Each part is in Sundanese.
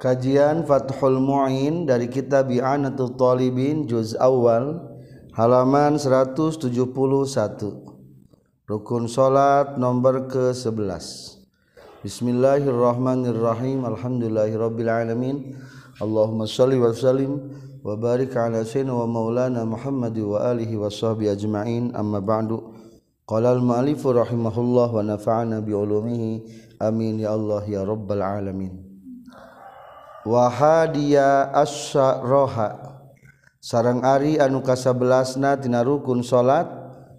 Kajian Fathul Mu'in dari kitab Bi'anatul Talibin juz awal halaman 171. Rukun salat nomor ke-11. Bismillahirrahmanirrahim. Alhamdulillahirabbil alamin. Allahumma shalli wa sallim wa barik ala sayyidina wa maulana Muhammad wa alihi wa sahbihi ajma'in. Amma ba'du. Qala al-mu'allif rahimahullah wa nafa'ana bi ulumihi. Amin ya Allah ya rabbal alamin. wahadiya asyaroha. Sarang Ari anu kasabelasna tina rukun salat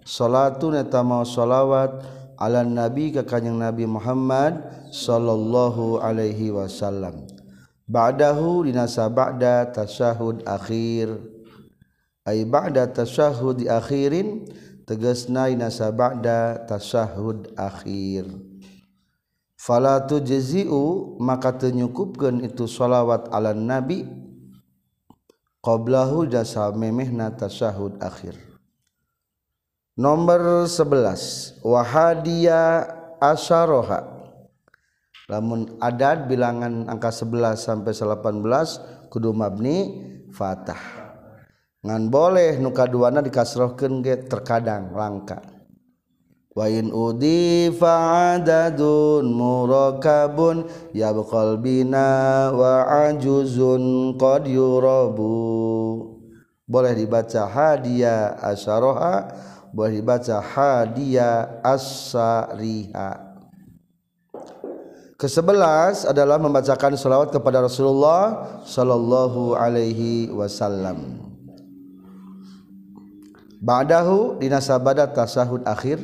salatun eta mau shalawat ala nabi ka kanjeng Nabi Muhammad sallallahu alaihi wasallam. Ba'dahu dinasa ba'da tasyahud akhir. Ay ba'da tasyahud akhirin tegasna dinasa ba'da tasyahud akhir. Falatu jeziu maka tenyukupkan itu sholawat ala nabi qoblahu jasa memehna tasyahud akhir. Nomor 11 wahadia asyaroha lamun adat bilangan angka 11 sampai 18 kudu mabni fatah. Ngan boleh nuka duana dikasrohkeun ge terkadang langka Wain udi fa'adadun murakabun yabqal bina wa ajuzun qad yurabu. Boleh dibaca hadiah asyaroha boleh dibaca hadiah asariha Kesebelas adalah membacakan salawat kepada Rasulullah Sallallahu Alaihi Wasallam. Ba'dahu dinasabadat tasahud akhir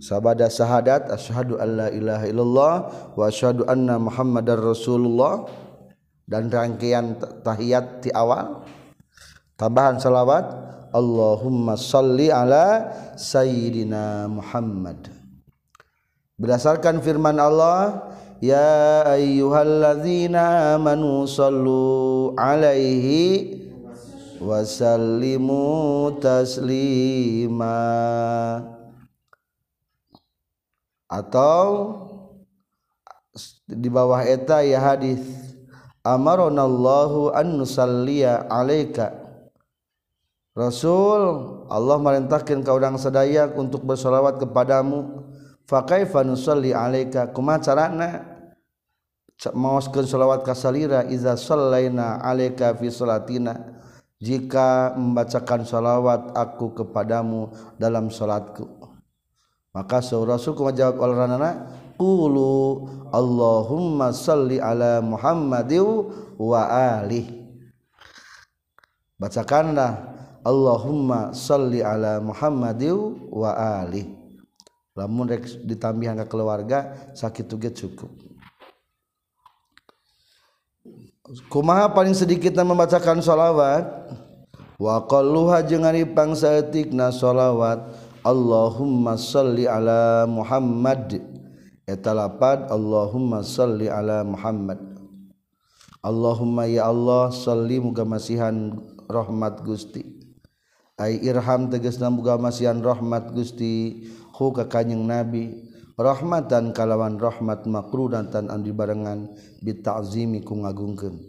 sabada syahadat asyhadu alla ilaha illallah wa asyhadu anna muhammadar rasulullah. Dan rangkaian tahiyat di awal tambahan salawat Allahumma salli ala sayyidina Muhammad. Berdasarkan firman Allah ya ayyuhalladzina amanu sallu alaihi wasallimu taslima atau di bawah eta ya hadis amaronallahu an nusalliya alaika. Rasul Allah merintahkan kau udang sedaya untuk bersolawat kepadamu. Fa kaifa nusalli alaika? Kumaha carana? Maoskeun selawat ka salira iza sallaina alaika fi salatina? Jika membacakan salawat aku kepadamu dalam salatku maka rasulku menjawab olehranana qulu Allahumma salli ala Muhammad wa alih. Bacakanlah Allahumma salli ala Muhammad wa alih. Lamun rek ditambihan ke keluarga sakit tuh cukup. Kumaha paling sedikit membacakan sholawat? Wa qalluha jeung ari pangsaeutikna sholawat Allahumma salli ala Muhammad. Eta lapad Allahumma salli ala Muhammad. Allahumma ya Allah salli muga masihan rahmat Gusti. Ai irham tegasna muga masihan rahmat Gusti. Hu ka kanjing Nabi. Rahmatan kalawan rahmat makrudan tan andi barengan bitazimi ku ngagungkeun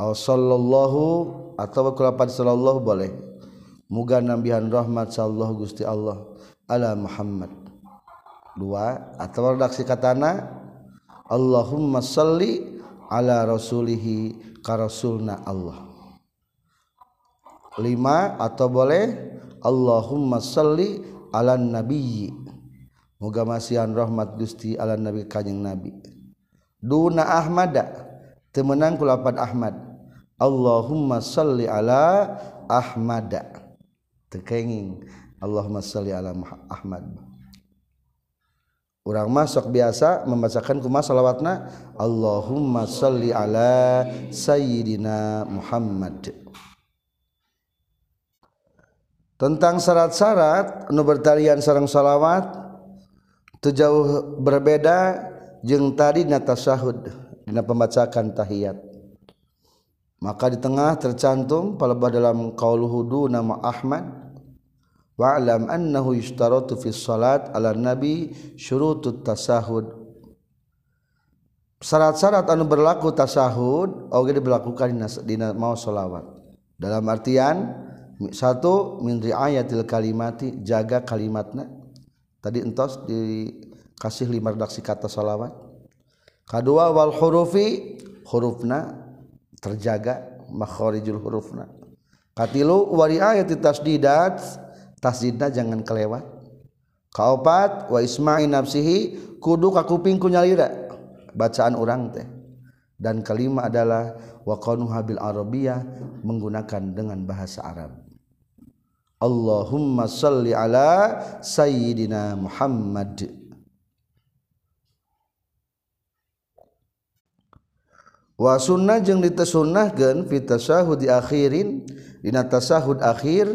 Aw sallallahu atawa kulapan sallallahu boleh. Muga nambihan rahmat sallallahu Gusti Allah. Ala Muhammad. Dua atau redaksi katana Allahumma salli ala rasulihi ka rasulna Allah. Lima atau boleh Allahumma salli ala nabiyyi. Muga masihan rahmat Gusti ala nabi kanjing nabi. Duna ahmada temenang kulapan ahmad. Allahumma salli ala ahmada tekenging Allahumma salli ala Ahmad. Orang masuk biasa membacakan kuma salawatna Allahumma salli ala Sayyidina Muhammad. Tentang syarat-syarat nu bertalian sarang salawat terjauh berbeda jeng tadi nata syahud dina pembacakan tahiyat. Maka di tengah tercantum palebah dalam qauluhu nama Ahmad wa'lam annahu yustaratu fi salat ala nabi syurutut tasahud. Syarat-syarat anu berlaku tasahud oge diberlakukan dina mau sholawat. Dalam artian satu min riayatil kalimati jaga kalimatna. Tadi entos dikasih lima redaksi kata sholawat. Kedua wal hurufi hurufna terjaga makhorijul hurufna. Katilu wari ayat tasdidat tasdidna jangan kelewat. Kaopat wa isma'i nafsihi kudu ka kupingku nyalira. Bacaan orang teh. Dan kelima adalah wa qanuha bil arabiyah menggunakan dengan bahasa Arab. Allahumma salli ala sayyidina Muhammad. wa sunnah jeung ditesunnahkeun fi tasahud di akhirin dina tasahud akhir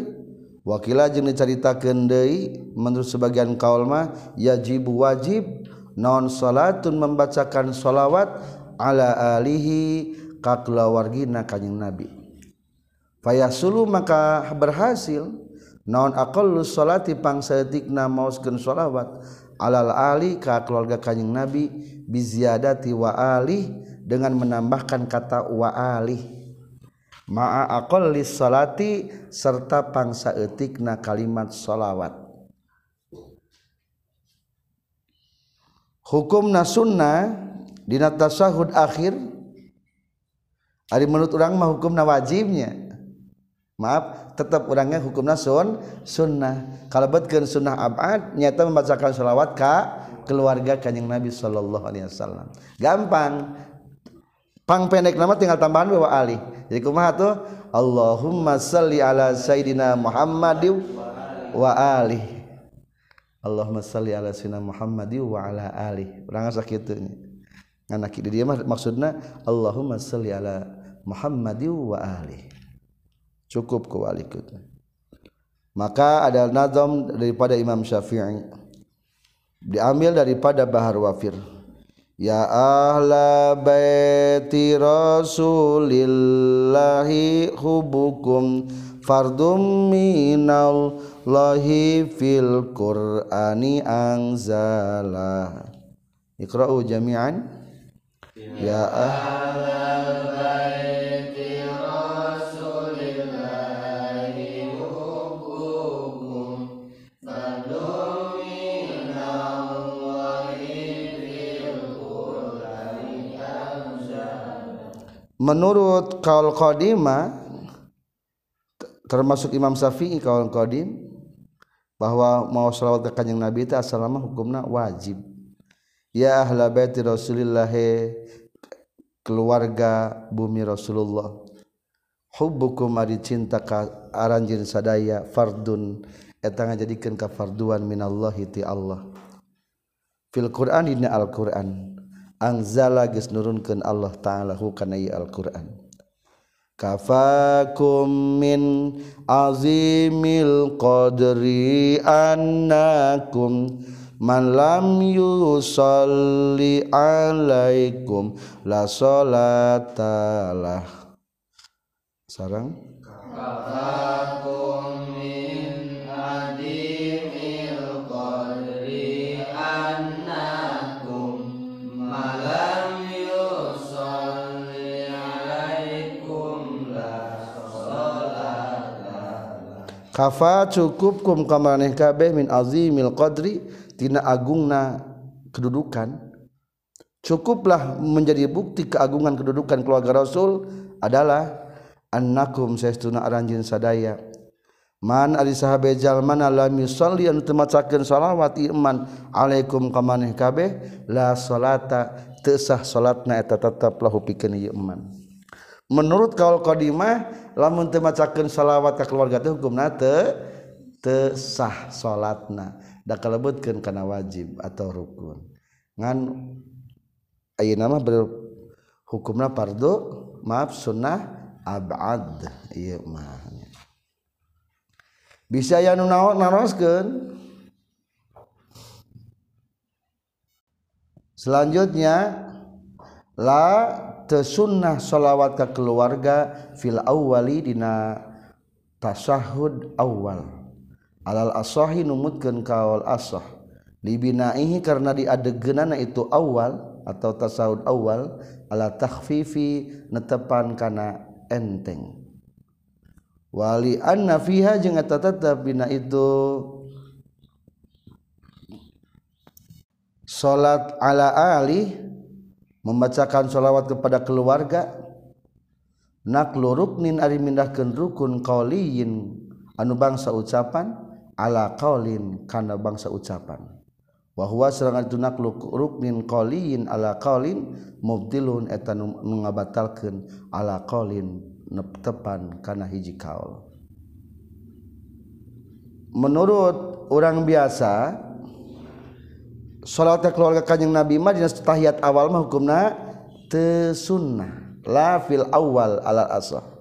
wakila jeung dicaritakeun deui menurut sebagian kaul mah yajib wajib non salatun membacakan shalawat ala alihi ka kulawargina kanjing nabi. Fayasulu maka berhasil naon aqallu salati pangsaeutikna maoskeun shalawat alal ali ka keluarga kanjing nabi biziadati wa ali dengan menambahkan kata wa ali ma'a aqalli salati serta pangsaeutikna kalimat sholawat hukum na sunnah dina tasahud akhir ari menurut orang mah hukum na wajibnya. Maaf tetap orangnya hukum sun sunnah. Kalau betkeun sunnah abad nyata membacakan sholawat ka keluarga kanjeng Nabi sallallahu alaihi wasallam. Gampang pang pendek nama tinggal tambahan bahwa ali. Jadi kumaha tuh? Allahumma salli ala sayyidina Muhammadin wa alihi Allahumma salli ala sayyidina Muhammad wa ala ali urang asa kitu ngana kitu dia maksudna Allahumma salli ala Muhammad wa ali cukup ku walikut maka ada nazam daripada Imam Syafi'i. Diambil daripada Bahar Wafir Ya ahla baiti rasulillahi hubukum fardum minal lahi fil qur'ani anzala. Iqra'u jami'an. Ya ahlal menurut kaul qadima termasuk Imam Syafi'i kaul qadim bahwa mau salawat ke kanjeng Nabi itu asalamah hukumna wajib. Ya ahla baiti Rasulillah keluarga bumi Rasulullah. Hubbukum ari cinta ka aranjin sadaya fardun eta ngajadikeun ka farduan minallahi ti Allah. Fil Qur'an dina Al-Qur'an. Anzala geus nurunkeun Allah taala hukana Al-Qur'an. Kafakum min azimil qadri annakum man lam yusalli alaikum la salatalah sarang? Kafakum kafa cukup kum kamaneh kabeh min azimil qadri tina agungna kedudukan. Cukuplah menjadi bukti keagungan kedudukan keluarga Rasul adalah annakum saestuna aranjeun sadaya. Man ari sahabe jalmana lam yusalli anu teu macakeun salawat iman alaikum kamaneh kabeh la salata. Teu sah salatna eta tetep lahu pikeun ieu iman menurut kaul qadimah lamun teu macakeun salawat ka keluarga teh hukumna teu teu sah salatna. Da kalebetkeun kana wajib atau rukun. Ngan ayeuna mah berhukumna fardu maaf sunnah abad. Ieu mah. Bisa ya nu naroskeun selanjutnya la sunnah shalawat ke keluarga filawali dina tasahud awal. Alal asohi numutkan kawal asoh dibinaihi karena diadegenana itu awal atau tasawuf awal ala takhfifi netepan kana enteng. Wali anna fiha jeung eta tetep dina itu salat ala ali membacakan sholawat kepada keluarga. Naklu ruknin ari mindahkeun rukun qauliyin anu bangsa ucapan ala qaulin kana bangsa ucapan. Wa huwa serangan itu naklu ruknin qauliyin ala qaulin mubdilun eta nu ngabatalkeun ala qaulin tepan kana hiji kaul. Menurut orang biasa salatnya keluarga Kanjeng Nabi mah dina tahiyat awal mah hukumna teu sunnah. La fil awal ala asah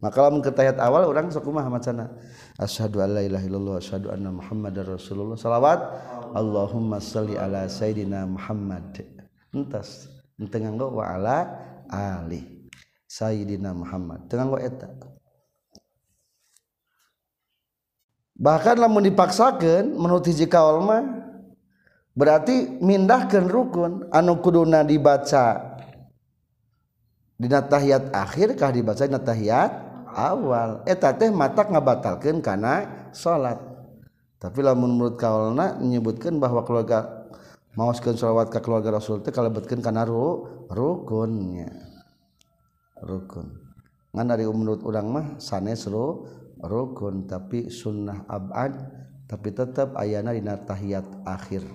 maka lamun ke tahiyat awal urang sok kumaha macana. Asyhadu an la ilaha illallah asyhadu anna muhammadar rasulullah. Salawat. Allahumma salli ala sayyidina Muhammad. Entas. Teu nganggo wa ala ali sayyidina Muhammad. Teu nganggo eta. Bahkan lamun dipaksakan menurut hiji kaul mah berarti mindahkan rukun anu kuduna dibaca dina tahiyat akhir kah dibaca dina tahiyat awal. Eta teh matak ngabatalkeun kana salat tapi lamun menurut kaulna menyebutkan bahwa keluarga mauskeun sholawat ka keluarga Rasul teh kalebetkeun kana ru, rukunnya. Rukun. Ngan dari menurut orang mah sanes ru, rukun. Tapi sunnah abad tapi tetap ayana dina tahiyat akhir.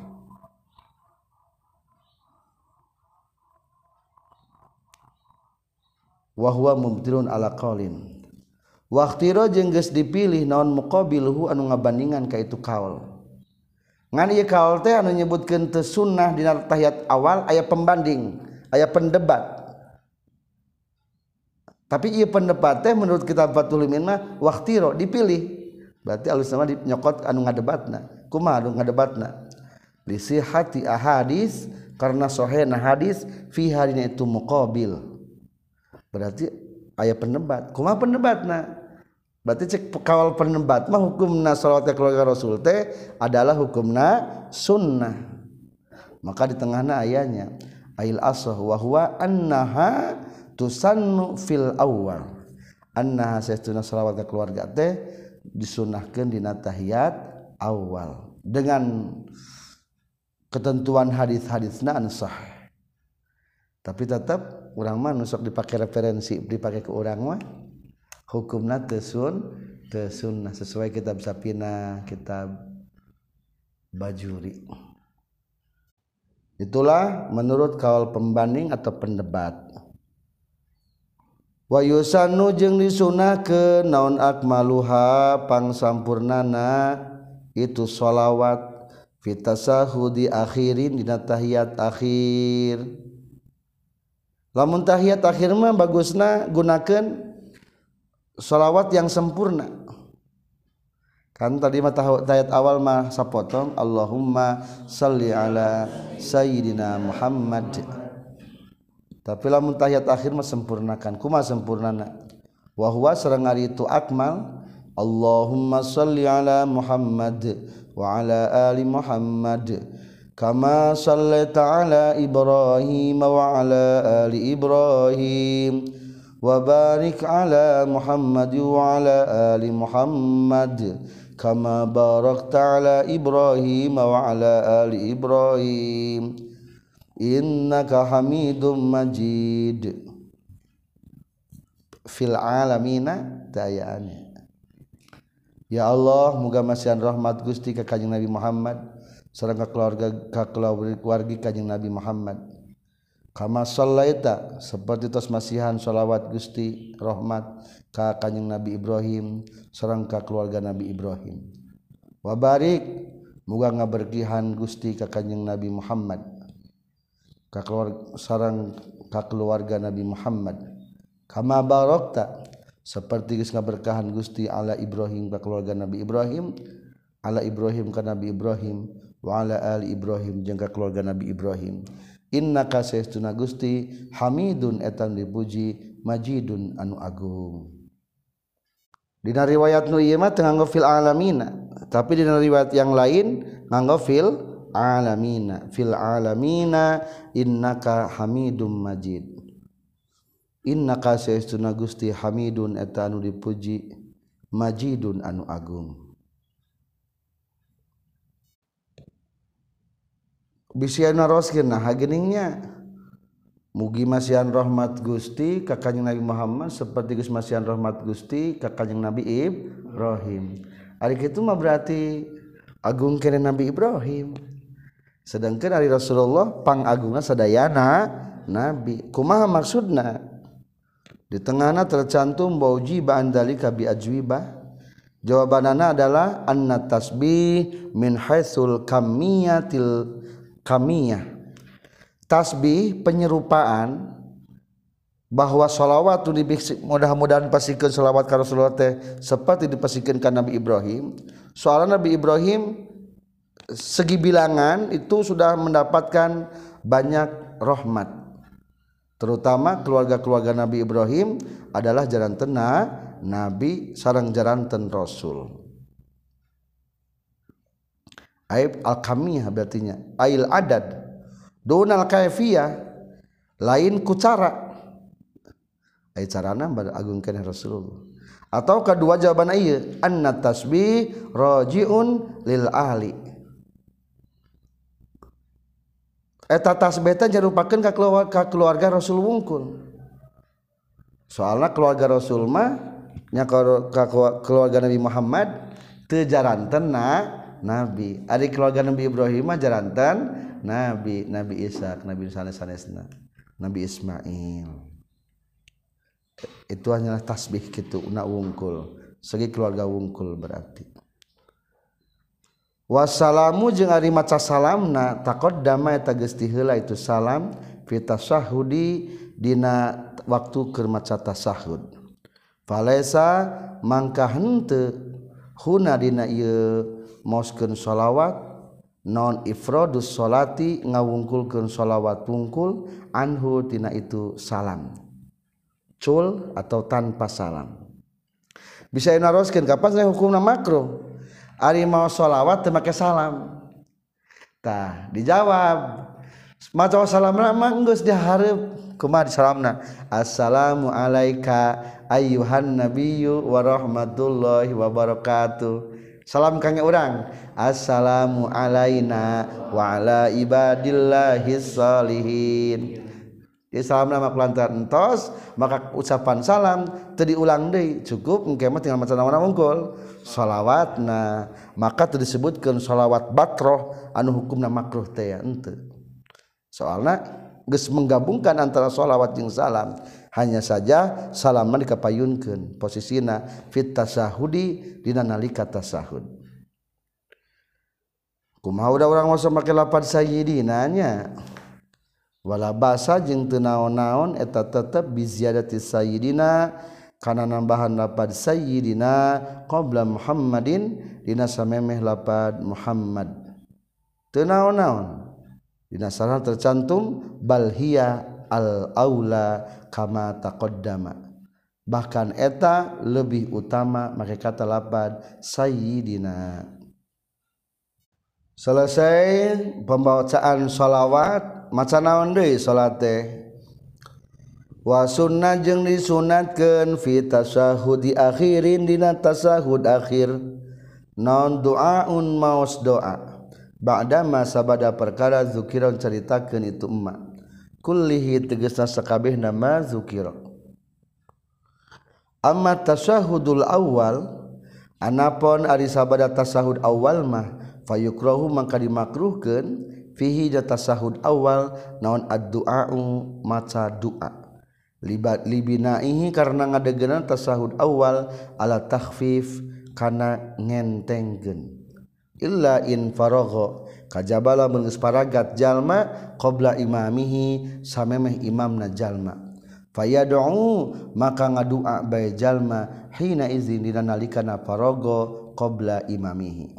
wahwa mubtilun ala qaulin waqtiro jeung geus dipilih naon muqabiluhu anu ngabandingan ka itu kaul. Ngan ieu kaul teh anu nyebutkeun teu sunnah dina tahiyat awal aya pembanding aya pendebat. Tapi ieu pendebat teh menurut kitab Fathul Minna waqtiro dipilih. Berarti alus sama nyokot anu ngadebatna kumaha anu ngadebatna? Lisihati ahadis karena sohena hadis fi hadina itu muqabil. Berarti ayah pendebat kumaha pendebatna berarti cek kawal penembat mah hukumna salawat keluarga Rasul teh adalah hukumna sunnah. Maka di tengahna ayahnya ail asah wa huwa annaha tusannu fil awal annaha saytuna salawat keluarga teh disunahkeun dina tahiyat awal dengan ketentuan hadis-hadisna anu sah tapi tetap urangmah nusok dipakai referensi dipakai ke urangmah hukumna tesun tesunnah sesuai kitab sapina kitab bajuri. Itulah menurut kawal pembanding atau pendebat. Wayusanu jeung disunah ke naon akmaluha pangsampurnana? Itu sholawat fitasahudi akhirin dina tahiyat akhir. Lamun tahiyat akhir mah bagusna gunakeun sholawat yang sempurna. Kan tadi mah ayat awal mah sapotong Allahumma salli ala sayyidina Muhammad. Tapi lamun tahiyat akhir mah sempurnakan. Kumaha sempurnana? Wa huwa sareng itu akmal Allahumma salli ala Muhammad wa ala ali Muhammad كما صليت على إبراهيم وعلى آل إبراهيم وبارك على محمد وعلى آل محمد كما باركت على إبراهيم وعلى آل إبراهيم. إنك حميد مجيد. في العالمين dayaannya يا الله muga masihan rahmat Gusti ka Kanjeng Nabi Muhammad. sareng ka keluarga ka keluarga kanjeng Nabi Muhammad. Kama sallaita seperti tos masihan sholawat Gusti rahmat ka kanjeng Nabi Ibrahim sareng ka keluarga Nabi Ibrahim. Wa barik muga ngaberkihan Gusti ka kanjeng Nabi Muhammad. Ka keluarga sareng ka keluarga Nabi Muhammad. Kama barokta seperti geus ngaberkahan Gusti ala Ibrahim ka keluarga Nabi Ibrahim ala Ibrahim ka Nabi Ibrahim ala Ali Ibrahim jeung ka keluarga Nabi Ibrahim inna kasestuna Gusti Hamidun etan dipuji majidun anu agung Dina riwayat nu ieu mah teu nganggo fil alamina, tapi dina riwayat yang lain nganggo fil alamina. Fil alamina innaka Hamidum Majid. Innaka saestuna Gusti Hamidun eta anu dipuji, Majidun anu agung. Bisiana roskin nah hageningnya. Mugi masihan rahmat Gusti ka kanjeng Nabi Muhammad seperti Gus masihan rahmat Gusti ka kanjeng Nabi Ibrahim. Ari kitu mah berarti agung kene Nabi Ibrahim. Sedangkan hari Rasulullah pangagungna sadayana Nabi. Kumaha maksudna? Di tengahna tercantum baujiba andalika bi ajwibah jawabanana adalah anna tasbih min haitsul kamiyatil kamiyah. Tasbih penyerupaan bahwa sholawat itu mudah-mudahan pasikan sholawat ke Rasulullah seperti dipasikan ke Nabi Ibrahim. Soalnya Nabi Ibrahim segi bilangan itu sudah mendapatkan banyak rahmat. Terutama keluarga-keluarga Nabi Ibrahim adalah jaran tena Nabi sarang jaran ten Rasul aib al-kamiyah berartinya. Ail adad. Donal kaifiyah. Lain ku cara. Ai carana agungkeun Rasulullah. Atau kedua jawaban ieu anna tasbih rajiun lil ahli. Eta tasbih teh jarupakeun ka keluarga, keluarga Rasul wungkul. Soalna keluarga Rasul mah nya ka keluarga Nabi Muhammad teu jaranten nabi. Ari keluarga Nabi Ibrahim jarantan nabi Nabi Isa Nabi sanes sanesna Nabi Ismail. Itu hanyalah tasbih gitu una wungkul. Segi keluarga wungkul berarti. Wassalamu jeung ari maca salamna taqaddama damai tagesti heula itu salam fi sahudi dina waktu keur maca tasahud falaisa mangka henteu huna dina ieu. moskeun sholawat non ifrodus sholati ngawungkulkeun sholawat wungkul anhu tina itu salam. Cul atau tanpa salam. Bisa inaroskeun kapan saya hukumna makruh? Ari mau sholawat teu make salam. Tah dijawab. Maca salam mah geus dihareup kumaha salamna assalamu alayka ayyuhan nabiyyu wa rahmatullahi wa barakatuh. salam kangge orang assalamu alaina wa ala ibadillahis salihin. Di salam nama kelantar entos maka ucapan salam tadi ulang deh cukup engke mah tinggal maca nama unggul salawatna. Maka teu disebutkeun salawat batroh anu hukumna makruh teh ente. Soalna geus menggabungkan antara salawat jeung salam hanya saja salaman dikapayunkeun posisina fit tasahudi dina nalika tasahud. Kumaha udah urang masa make lapad sayyidina nya? Wala basa jeung teu naon-naon eta tetep bi ziyadati sayyidina kana nambahan lapad sayyidina qabla muhammadin dina samemeh lapad muhammad. Teu naon-naon? Dina sarana tercantum balhia al-aula kama taqaddama. Bahkan eta lebih utama maka kata lapad sayyidina. Selesai pembacaan sholawat maca naon deui salat teh? Wa sunnah jeung disunatkeun fi tasahud di akhirin dina tasahud akhir. Non doaun maos doa? Ba'da ma sabada perkara zukiron caritakeun itu emak. kullihi tegesna sakabeh nama zukira. Amma tasahudul awal anapon ari sabada tasahud awal mah fayukrahu mangka dimakruhkeun fihi da tasahud awal naon addu'a'u maca doa libat libinaihi karena ngadegenan tasahud awal ala takhfif kana ngentengkeun. Illa in faragha kajabala meungeus paragat jalma qabla imamihi samemeh imamna jalma. Fayad'u maka ngadua bae jalma hina izin dina nalikana faragha qabla imamihi.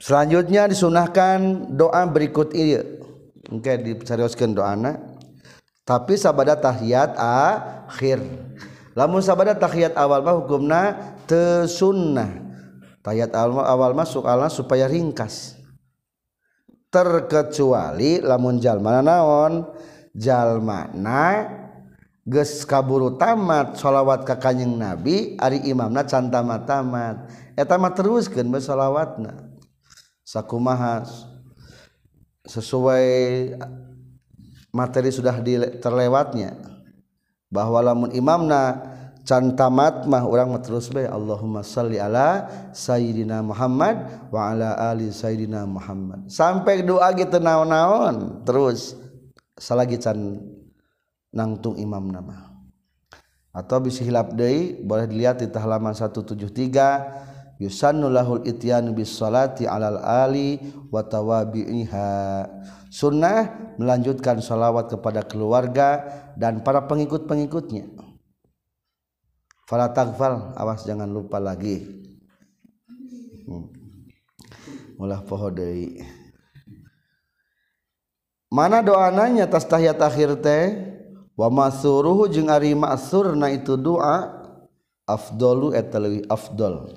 Selanjutnya disunahkan doa berikut ini oke dicarioskan doa tapi sabada tahiyat akhir. Lamun sabada tahiyat awal mah hukumna tesunnah tahiyat awal awal masuk Allah supaya ringkas terkecuali lamun jalmana naon jalmana geus kaburu tamat shalawat ka kanjeng nabi ari imamna can tamat-tamat eta mah teruskeun bae sholawatna. Sakumaha sesuai materi sudah di, terlewatnya bahwa lamun imamna can tamat mah orang terus bae Allahumma shalli ala sayyidina Muhammad wa ala ali sayyidina Muhammad. Sampai doa gitu naon-naon terus. Salagi can nangtung imam nama. Atau bisa hilap deui boleh dilihat di halaman 173 yusannu lahul ityan bis salati alal ali wa tawabi'iha. Sunnah melanjutkan salawat kepada keluarga dan para pengikut-pengikutnya fala tagfal awas jangan lupa lagi. Hmm. ulah poho deui. Mana doananya tas tahiyat akhir teh? Wa masuruhu jeung ari ma'surna itu doa afdalu eta afdal.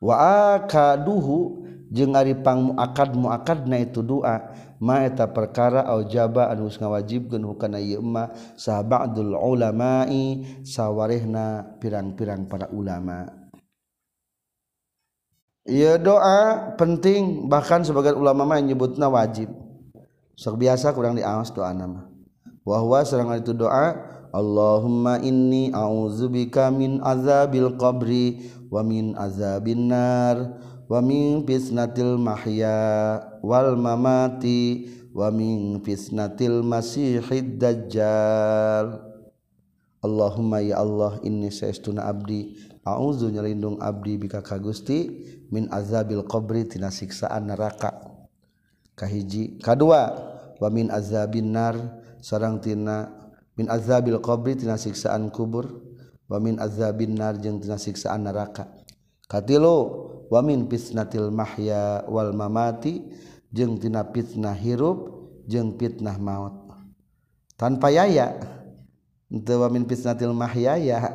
Wa akaduhu jeung aripang muakad muakad na itu doa ma eta perkara au jaba anu geus ngawajibkeun hukana ieu ma sahabadul ulama'i sawarehna pirang-pirang para ulama Ia doa penting bahkan sebagian ulama mah nyebutna wajib. Sok biasa kurang diawas doa nama. Wahwa serangan itu doa Allahumma inni a'udzubika min azabil qabri wa min azabin nar waming fitnatil mahya wal mamati waming fitnatil masihid dajjal. Allahumma ya Allah inni saestuna abdi. A'udzu nyelindung abdi bika ka Gusti min azabil qabri tina siksaan neraka. Kahiji kadua wa min azabin nar sareng tina min azabil qabri tina siksaan kubur. Wa min azabin nar jeung tina siksaan neraka. Katilu wamin pisnatil mahya wal mamati jeung tina fitnah hirup jeung fitnah maut. Tanpa yaya teu wamin pisnatil mahya ya.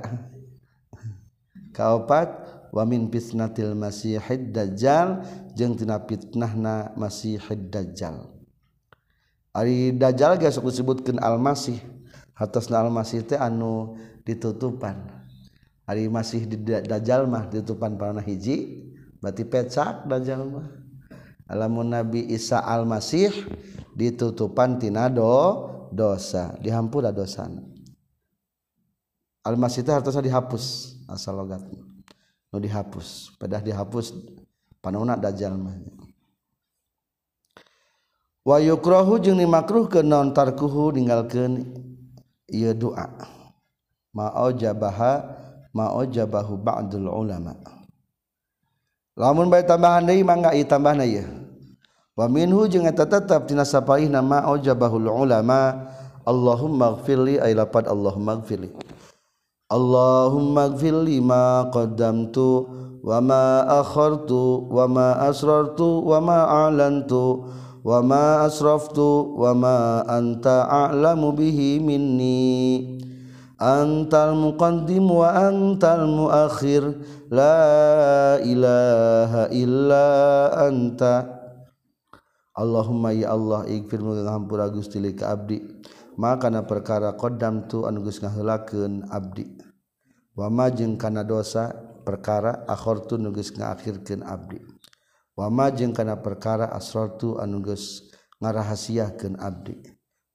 Kaopat wamin pisnatil masihid dajjal jeung tina fitnahna masihid dajjal. Ari dajjal ge sok disebutkeun al-masih atasna al-masih teh anu ditutupan. Ari masih di dajjal mah ditutupan parana hiji. Berarti pecak dajjal mah. Alamun Nabi Isa al-Masih ditutupan tinado dosa. Dihampura dosa al-masih itu harusnya dihapus asal logat no dihapus. Pedah dihapus panuna dajjal mah. Wa yukrahu jeung dimakruhkeun non tarkuhu ninggalkeun ieu doa ma'ajabaha ma'ajabahu ba'dul ulama lamun bae tambahan deui mangga ieu tambahna ieu. Wa minhu jeung eta tetep tina sapaihna ma'ajabahul ulama. Allahumma ighfirli ay lapad Allahumma ighfirli Allahumma ighfirli ma qaddamtu wa ma akhartu wa ma asrartu wa ma a'lantu wa ma asraftu wa ma anta a'lamu bihi minni antal muqaddim wa antal muakhir. La ilaha illa anta. Allahumma ya Allah ighfir mungkin hampura Gusti li ka abdi. Maka na perkara qaddam tu anu geus ngaheulakeun abdi. Wa ma jeung kana dosa perkara akhirtu nu geus ngaakhirkeun abdi. Wa ma jeung kana perkara asrartu anu geus ngarahasiakeun abdi.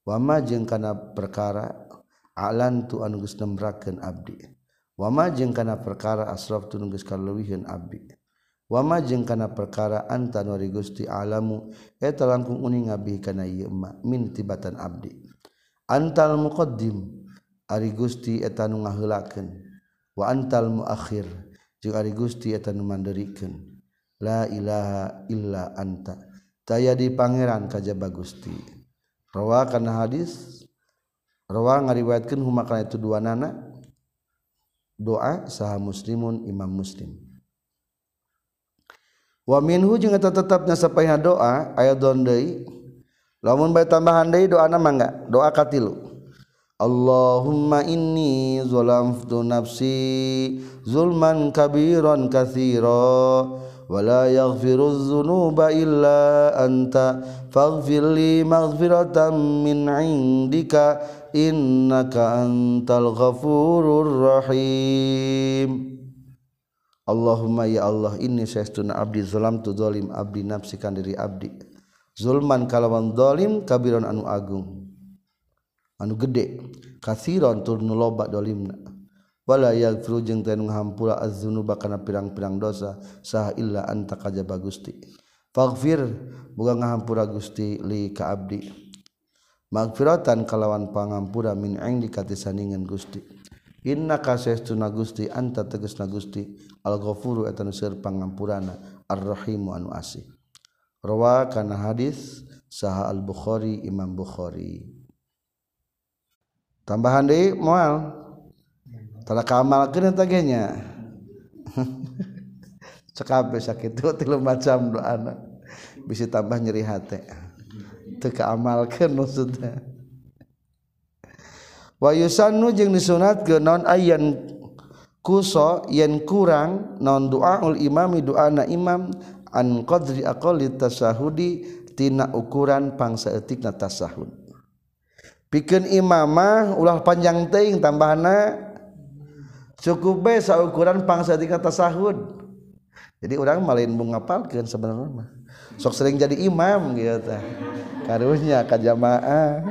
Wa ma jeung kana perkara alan tu anugus nembraken abdi. Wama jeng kana perkara asraf tu nunggus kaleuwiheun abdi. Wama jeng kana perkara anta nuri Gusti alamu eta langkung uning abdi kana ieu ma min tibatan abdi. Antal muqaddim ari Gusti eta nu ngaheulakeun wa antal muakhir jeung ari Gusti eta nu mandirikeun la ilaha illa anta. Taya di pangeran kajaba Gusti rawa kana hadis Rawang ngariwayatkeun huma kana itu dua nana. Doa saha muslimun imam muslim. Wa minhu jeung eta tetepna sapaina doa aya don deui. Lamun bae tambahan deui doana mangga doa katilu. Allahumma inni zalamtu nafsi zulman kabiran katsira la yaghfiru dzunuba illa anta faghfir li maghfiratan min 'indika innaka antal ghafurur rahim Allahumma ya Allah inni saestuna abdi zalam tu zalim abdi nafsikan diri abdi. Zulman kalawan zalim kabiran anu agung. Anu gede kasiron tur nu loba zalimna wala yaghfiru jeung teu ngahampura az-dzunuba kana pirang-pirang dosa saha illa anta kajaba Gusti faghfir boga ngahampura Gusti li ka abdi. Magfiratan kalawan pangampura min indi katisandingan Gusti. Inna kasestuna Gusti anta tegasna Gusti. Al-ghafuru eta nu seueur pangampurana ar-rahimu anu asih. Rawa kana hadis saha al-bukhari imam bukhari. Tambahan deh mual telah kamal kena tagenya. Cekabe sakit itu tilu macam doa bisa tambah nyeri hati keamalkan maksudnya wayusannu jeung disunatkeun ke non ayan kuso yen kurang non duaul imami duana imam an qadri aqalli tasahudi tina ukuran pangsaeutikna tasahud. Pikeun imamah ulah panjang teuing tambahna cukup bae saukuran pangsaeutikna tasahud. Jadi orang malin mau ngapalkan sebenarnya sok sering jadi imam gitu karunya ka jamaah.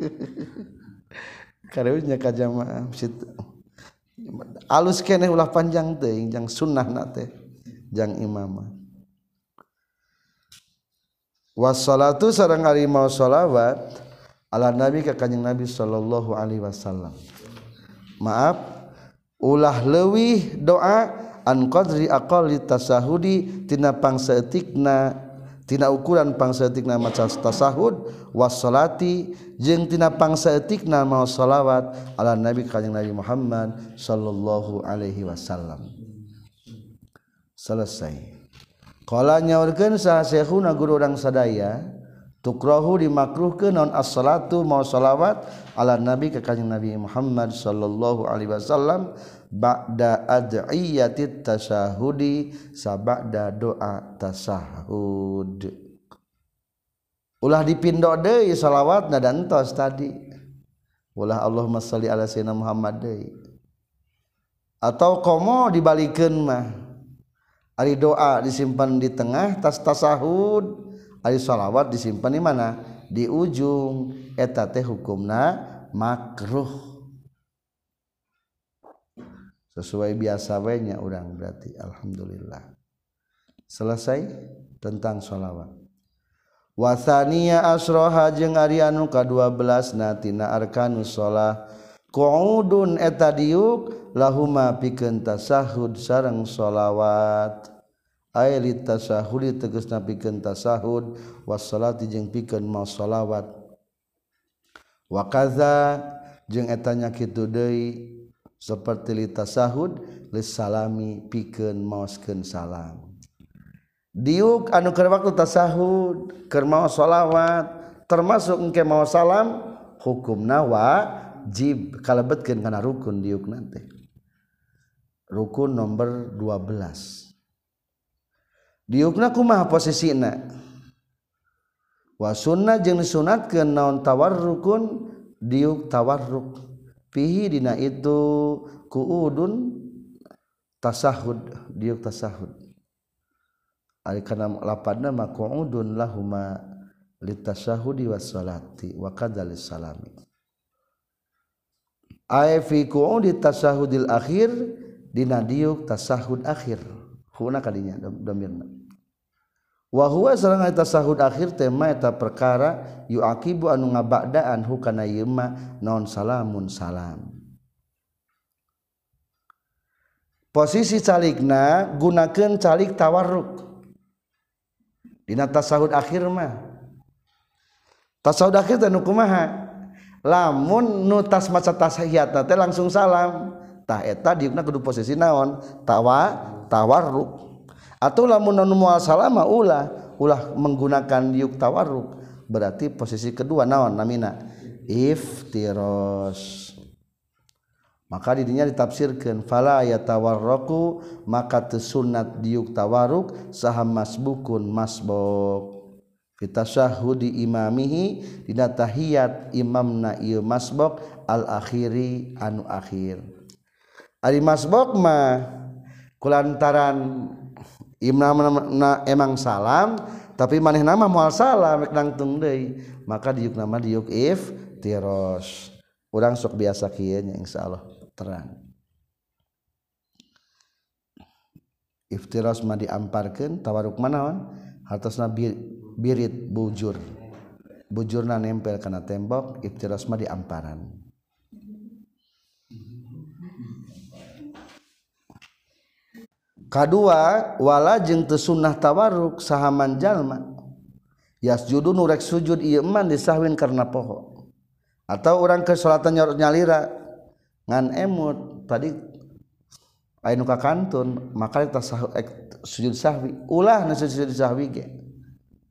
Karunya ka jamaah. Alus kene ulah panjang teing jang sunnah nate jang imamah wassalatu sareng ari mau sholawat nabi ke Kanyeng Nabi Shallallahu Alaihi Wasallam. Maaf ulah lewih doa anqadri aqalli tasahudi tina pangsaeutikna tina ukuran pangsaeutikna maca tasahud wassalati jeung tina pangsaeutikna mau salawat ala nabi kanjeng Nabi Muhammad sallallahu alaihi wasallam. Selesai. Qala nyaurkeun saha syekhuna guru urang sadaya tukrohu dimakruhkeun non as-salatu mau salawat ala nabi ka kanjeng Nabi Muhammad sallallahu alaihi wasallam ba'da ad'iyati tasahudi sabada doa tasahud. Ulah dipindo deui salawatna dantos tadi. Ulah Allahumma shalli ala sayyidina Muhammad deui. Atau komo dibalikeun mah. Ari doa disimpan di tengah tas tasahud. Ari salawat disimpan di mana? Di ujung. Eta teh hukumna makruh. sesuai biasa wenya orang berarti Alhamdulillah. Selesai tentang sholawat. Wasania asroha jeung ari anu ka-12 natina arkanus sholah. Quudun eta diuk lahuma pikeun tasahud sareng sholawat. Ailit tasahudi tegesna pikeun tasahud wassalati jeung pikeun mau sholawat. Wa kaza jeung etanya kitu deui seperti lita sahud lesalami pikeun maoskeun salam. Diuk anu keur waktu tasahud keur mau shalawat termasuk engke mau salam hukumna wajib kalebetkeun kana rukun diuk nanti. Rukun nomor 12 diukna kumaha posisina? Wa sunnah jeung disunatkeun naon tawarrukun diuk tawarruk. Fihi dina itu kuudun tasahud diuk tasahud. Ari kana lapadna ma qu'udun lahuma litasahudi was salati wa kadzalis salami ay fi qu'udi tasahudil akhir dina diuk tasahud akhir. Huna kadinya domirna wahwa sareng eta sahud akhir tema eta perkara yuakibu anu ngabadaan hukana yema non salamun salam. Posisi calikna gunakeun calik tawarruk. Dina tasahud akhir mah tasahud akhir teh nu kumaha? Lamun nu tas maca tasahiyat teh langsung salam tah eta diukna kudu posisi naon? Tawa tawarruk. atau lamun non mual salama ulah. Ulah menggunakan yuk tawarruk. Berarti posisi kedua naon namina? Iftiros. Maka dirinya ditafsirkan fala yatawarraku maka tesunat diuk tawaruk saham masbukun masbok. Kita syahudi imamihi dina tahiyat imamna ieu masbok al akhiri anu akhir. Ari masbok mah kulantaran Imna emang salam tapi maneh nama mual salam nangtung deui. Maka diuk nama diuk if tiros. Urang sok biasa kieu nya insyaallah. Terang. Iftiras mah diamparkeun tawaruk manaon hartosna birit bujur. Bujurna nempel kana tembok iftiras mah diamparan. kadua wala jeng tesunnah tawarruk sahaman jalma. Yas judun nurek sujud iman disahwin karena poho. Atau orang kesolatan nyorot nyalira ngan emut tadi ainu ka kantun maka kita sah, ek, sujud sahwi. Ulah nasi sujud sahwi ge.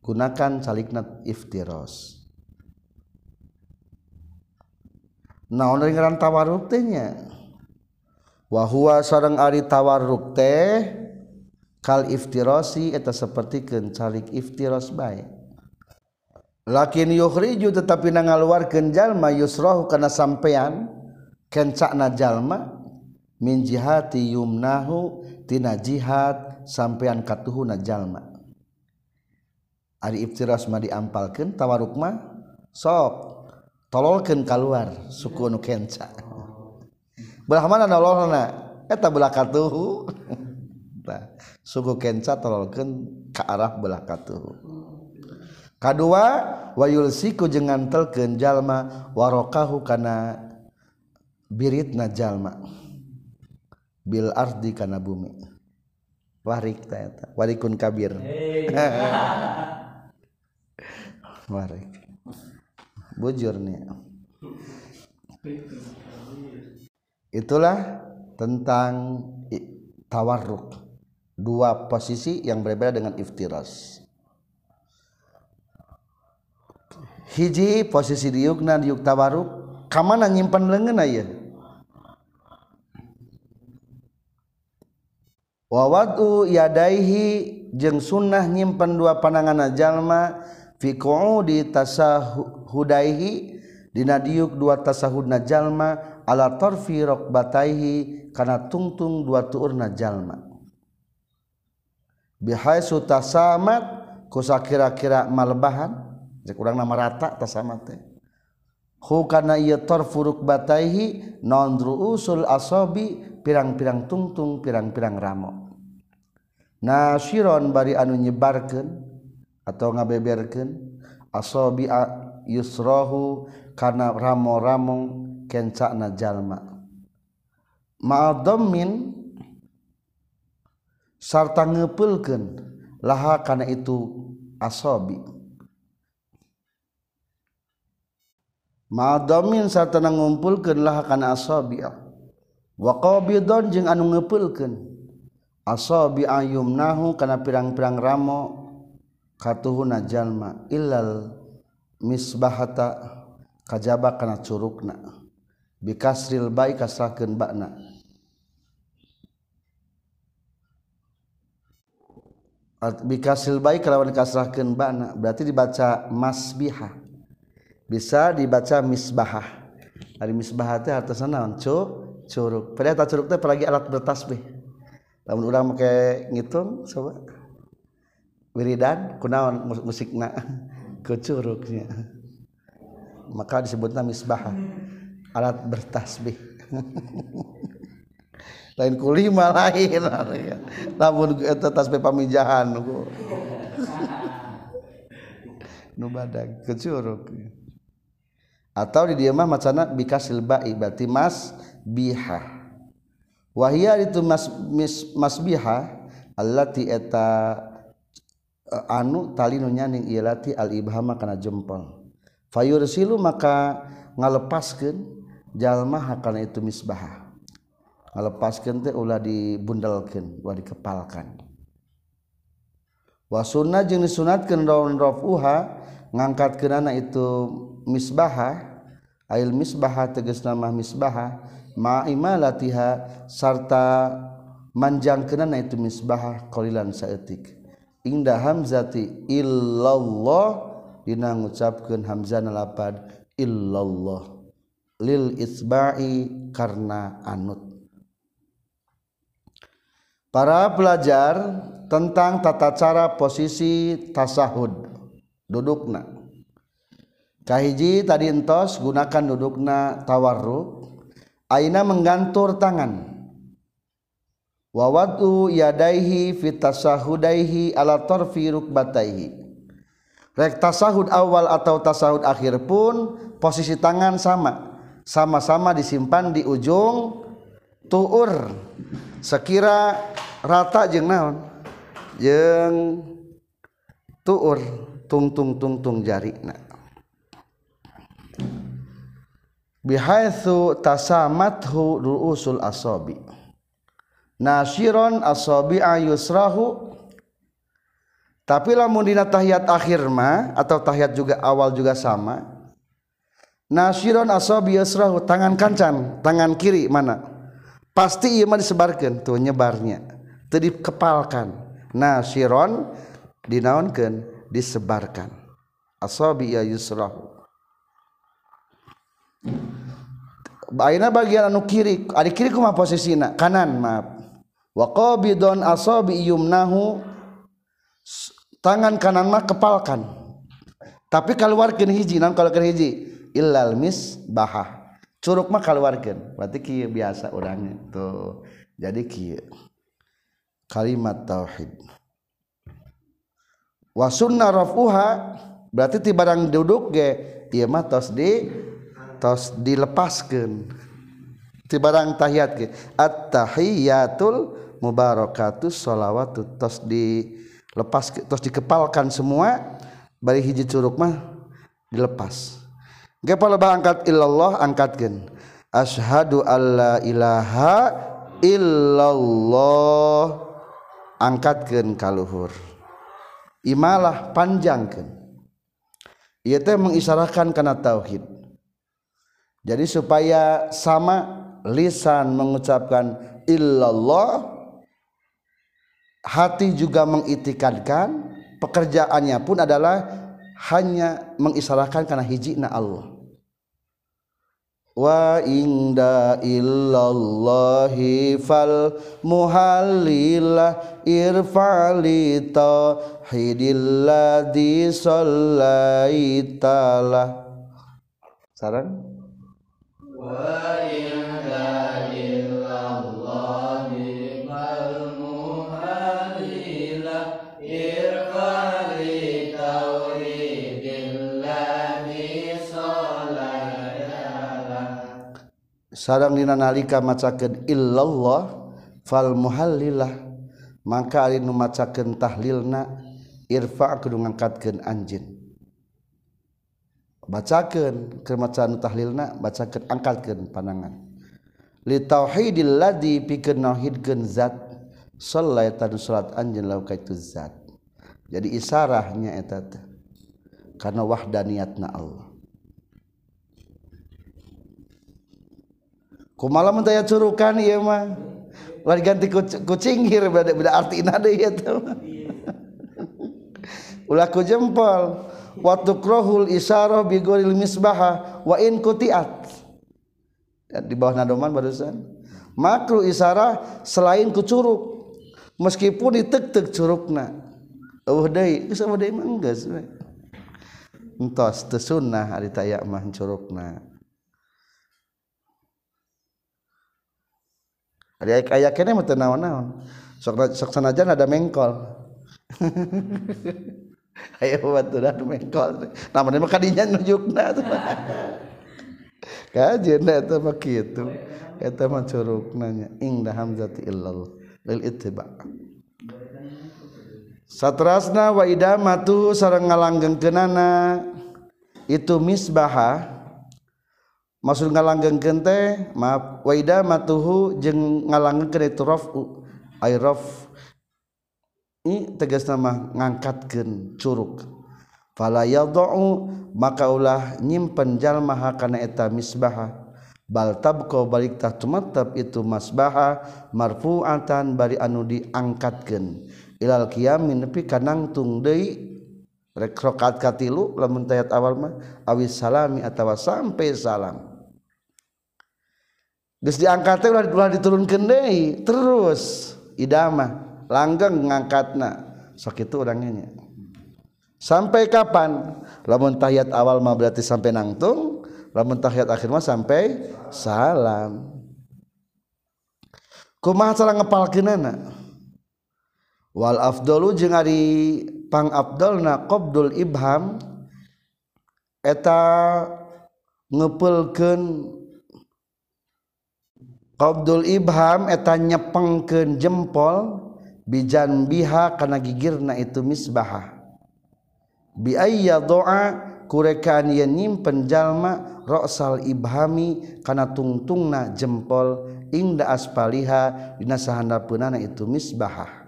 Gunakan saliknat iftiros. Nah orang ngaran tawaruk teh wahwa sarang ari tawarruk teh kal iftirosi eta seperti kencalik iftiros baik lakin yukhriju tetapi na ngaluarkeun jalma yusrahu kana sampean kencana jalma min jihati yumnahu tina jihad sampean katuhuna jalma. Ari iftiras mah diampalkeun tawarruk mah sok tololkeun kaluar suku nu kencana Brahmana nololna eta belah katuhu. suku kenca tololkeun ka arah belah katuhu. Kadua wayul siku jeung ngantelkeun jalma warokahu kana biritna jalma. Bil ardi kana bumi. Warik ta eta. Warikun kabir. Warik. Bujur. Itulah tentang tawarruk. Dua posisi yang berbeda dengan iftiras. Hiji posisi diukna diuk tawarruk kamana nyimpan lengan aya wawadu yadaihi jeung sunnah nyimpen dua panangan jalma fi di tasahudaihi dina diuk dua tasahudna jalma ala tarfi rokbataihi kana tungtung dua tuurna jalma. Bihai tasamat kusa kira-kira malebahan. Jek urang nama rata tasamat teh. Hu kana ieu tarfu rukbataihi non ruusul asabi pirang-pirang tungtung pirang-pirang ramo. Nasiron bari anu nyebarkeun atau ngabeberkeun asabi yusrahu kana ramo-ramo kencana jalma. Ma'adhammin sarta ngepulkeun laha kana itu asobi. Ma'adhammin sarta ngumpulkeun laha kana asobi. Wa qabidon jeung anu ngepulkeun asobi ayumnahu kana pirang-pirang ramo katuhuna jalma illal misbahata kajaba kana curugna. bikasril bai kasrahkeun ba'na. Bikasril bai kalawan kasrahkeun ba'na berarti dibaca masbiha bisa dibaca misbahah. Ari misbahah teh hartosna naon? Curug. Padahal ta curug teh apalagi alat bertasbih. Lamun urang make ngitung coba. Wiridan kunaon musikna? Ke curugnya. Maka disebutna misbahah. alat bertasbih. Lain kulima lain. Lamun eta tasbih pamijahan nu badag kecuruk atau di dieu mah macana bikasil ba'i berarti mas biha. Wahia itu mas mis, mas biha allati eta eh, anu tali nu nyaning ieu lati al ibhama kana jempol. Fayursilu maka ngalepaskeun jalma hakana itu misbah ngalepaskeun teh ulah dibundelkeun ulah dikepalkan. Wa sunnah jeung disunatkeun raun rafuha ngangkatkeunana itu misbaha ail misbaha tegas nama misbaha ma imalatiha sarta manjangkeunana itu misbaha qalilan saeutik. Inda hamzati illallah dina ngucapkeun hamzana lapad illallah. Lil isba'i karena anut. Para pelajar tentang tata cara posisi tasahud dudukna. Kahiji tadi entos gunakan dudukna tawarruk aina menggantur tangan. Wawatu yadaihi fit tasahudaihi ala tarfi rukbataihi. Rek tasahud awal atau tasahud akhir pun posisi tangan sama sama-sama disimpan di ujung tuur. Sekira rata jeng naon? Jeng tuur. Tungtung tungtung jari nah. bihaitsu tasamathu ruusul asabi nasyiron asabi ayusrahu tapi lamun dina tahiyat akhir mah atau tahiyat juga awal juga sama Nasyiron asob yasrahu tangan kancan, tangan kiri mana? Pasti ieu mah disebarkeun tuh nyebarnya. Teu dikepalkan. Nasyiron dinaonkeun disebarkan. Asobi ya yusrahu. Aina bagian anu kiri, ari kiri kumaha posisina? Kanan, maaf. Wa qabidun asabi yumnahu tangan kanan mah kepalkan. Tapi keluarkeun hiji, naon kalau hiji? Illal misbahah. Curug mah keluarkan berarti kieu biasa orangnya. Tuh. Jadi kieu. Kalimat tauhid. Wa sunnah rafuha berarti ti barang duduk ge ieu mah tos di tos dilepaskeun. Ti barang tahiyat ge at-tahiyatul mubarakatus sholawat tos dilepas tos dikepalkan semua bari hiji curug mah dilepas ge lebah angkat illallah angkatkeun asyhadu alla ilaha illallah. Angkatkeun ka luhur imalah panjangkeun ieu teh mengisyaratkan kana tauhid. Jadi supaya sama lisan mengucapkan illallah hati juga mengitikadkan pekerjaannya pun adalah hanya mengisyaratkan karena hiji na Allah. Wa inda illallahi fal muhallilah irfali tauhidil ladzi sallaitalah. Saran? Wa inda sarang dina nalika macakeun illallah fal muhallilah maka ari nu macakeun tahlilna irfa kudu ngangkatkeun anjeun. Bacakeun keur maca nu tahlilna bacakeun angkatkeun pandangan. Li tauhidil ladzi pikeun nauhidkeun zat sallaita salat anjeun lau ka itu zat. Jadi isarahnya eta teh karena wahdaniyatna Allah. kumalam daya curukan iya mah. Lain ganti kucing hir beda, beda arti nade ya tuh ulah ku jempol. Waktu krohul isyarah bigoril misbaha wa in kutiat. Di bawah nadoman barusan. Makru isyarah selain ku curuk meskipun ditek-tek curukna eueuh deui geus eueuh deui mah geus entos teu sunnah ari taya mah curukna Ari aya kene mah teu naon-naon. Sok sok sanajan ada mengkol. Ayo baturan mengkol. Namanya mah kadinya nunjukna. Kajeuna eta mah kitu. Eta mah curugna nya indah hamzati illal lil ittiba. Satrasna wa idamatu sareng ngalanggengkeunana itu misbaha maksud ngalanggeng gente maaf waida matuhu jeng ngalanggeng kene itu rafu ai raf i tegas nama ngangkatkeun curug. Fala yadau maka ulah nyimpen jalma kana eta misbaha. Bal tabqa balik tah tumatab itu masbaha marfu'atan bari anu diangkatkeun. Ilal qiyamin nepi kanangtung deui. Rek rakaat katilu lamun tayat awal mah awis salami atawa sampai salam. Terus diangkat ulah ulah diturunkeun deui. Terus idama langgeng ngangkatna. Sok itu orangnya sampai kapan? Lamun tahiyat awal mah berarti sampai nangtung lamun tahiyat akhir mah sampai salam. Kumaha cara ngepalkeunana? Wal afdalu jeung ari pang afdalna qabdul ibham. Eta ngepeulkeun qabdul ibham eta nyepengkeun jempol bijan biha kana gigirna itu misbahah. Biaya doa kurekaan yen nyimpen jalma roksal ibhami kana tungtungna jempol inda aspaliha dina sahandapeunana itu misbahah.